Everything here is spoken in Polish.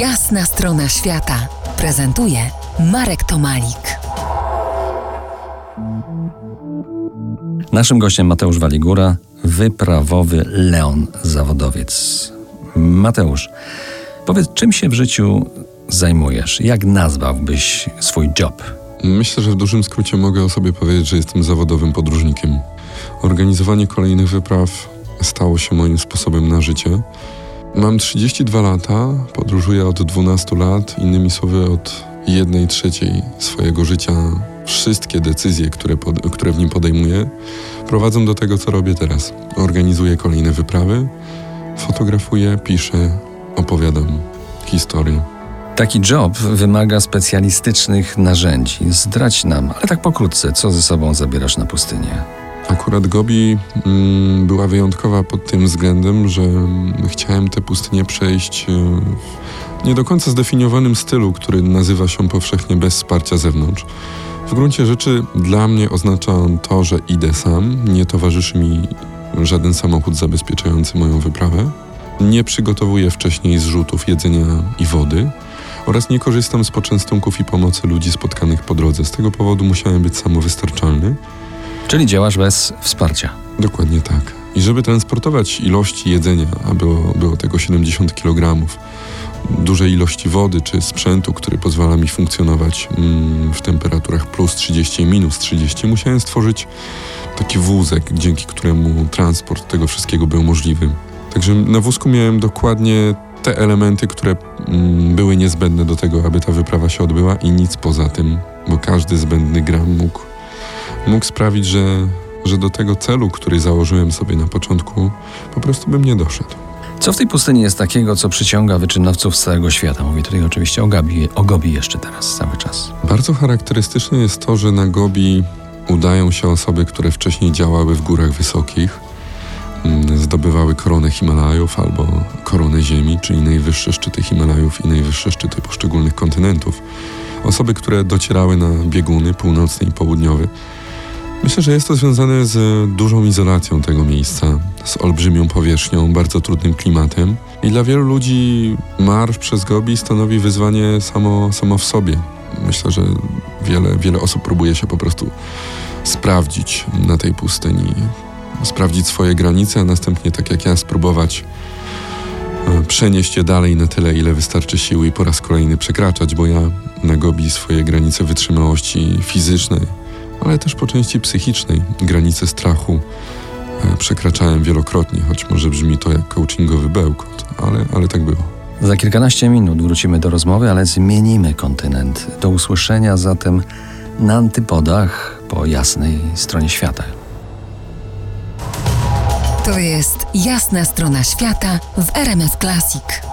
Jasna strona świata prezentuje Marek Tomalik. Naszym gościem Mateusz Waligura, wyprawowy Leon zawodowiec. Mateusz, powiedz, czym się w życiu zajmujesz? Jak nazwałbyś swój job? Myślę, że w dużym skrócie mogę o sobie powiedzieć, że jestem zawodowym podróżnikiem. Organizowanie kolejnych wypraw stało się moim sposobem na życie. Mam 32 lata, podróżuję od 12 lat, innymi słowy od jednej trzeciej swojego życia. Wszystkie decyzje, które, pod, które w nim podejmuję, prowadzą do tego, co robię teraz. Organizuję kolejne wyprawy, fotografuję, piszę, opowiadam historię. Taki job wymaga specjalistycznych narzędzi. Zdrać nam, ale tak pokrótce, co ze sobą zabierasz na pustynię. Akurat Gobi mm, była wyjątkowa pod tym względem, że mm, chciałem tę pustynię przejść e, w nie do końca zdefiniowanym stylu, który nazywa się powszechnie bez wsparcia zewnątrz. W gruncie rzeczy dla mnie oznacza to, że idę sam, nie towarzyszy mi żaden samochód zabezpieczający moją wyprawę, nie przygotowuję wcześniej zrzutów jedzenia i wody oraz nie korzystam z poczęstunków i pomocy ludzi spotkanych po drodze. Z tego powodu musiałem być samowystarczalny. Czyli działasz bez wsparcia. Dokładnie tak. I żeby transportować ilości jedzenia, a było, było tego 70 kg, dużej ilości wody czy sprzętu, który pozwala mi funkcjonować mm, w temperaturach plus 30 i minus 30, musiałem stworzyć taki wózek, dzięki któremu transport tego wszystkiego był możliwy. Także na wózku miałem dokładnie te elementy, które mm, były niezbędne do tego, aby ta wyprawa się odbyła i nic poza tym, bo każdy zbędny gram mógł, mógł sprawić, że, że do tego celu, który założyłem sobie na początku, po prostu bym nie doszedł. Co w tej pustyni jest takiego, co przyciąga wyczynowców z całego świata? Mówię tutaj oczywiście o, Gabi, o Gobi jeszcze teraz, cały czas. Bardzo charakterystyczne jest to, że na Gobi udają się osoby, które wcześniej działały w górach wysokich, mm, zdobywały koronę Himalajów albo koronę Ziemi, czyli najwyższe szczyty Himalajów i najwyższe szczyty poszczególnych kontynentów. Osoby, które docierały na bieguny północny i południowy. Myślę, że jest to związane z dużą izolacją tego miejsca, z olbrzymią powierzchnią, bardzo trudnym klimatem. I dla wielu ludzi marsz przez Gobi stanowi wyzwanie samo, samo w sobie. Myślę, że wiele, wiele osób próbuje się po prostu sprawdzić na tej pustyni, sprawdzić swoje granice, a następnie, tak jak ja, spróbować e, przenieść je dalej na tyle, ile wystarczy siły i po raz kolejny przekraczać, bo ja na Gobi swoje granice wytrzymałości fizycznej, ale też po części psychicznej, granice strachu e, przekraczałem wielokrotnie, choć może brzmi to jak coachingowy bełkot, ale, ale tak było. Za kilkanaście minut wrócimy do rozmowy, ale zmienimy kontynent. Do usłyszenia zatem na antypodach po jasnej stronie świata. To jest jasna strona świata w RMS Classic.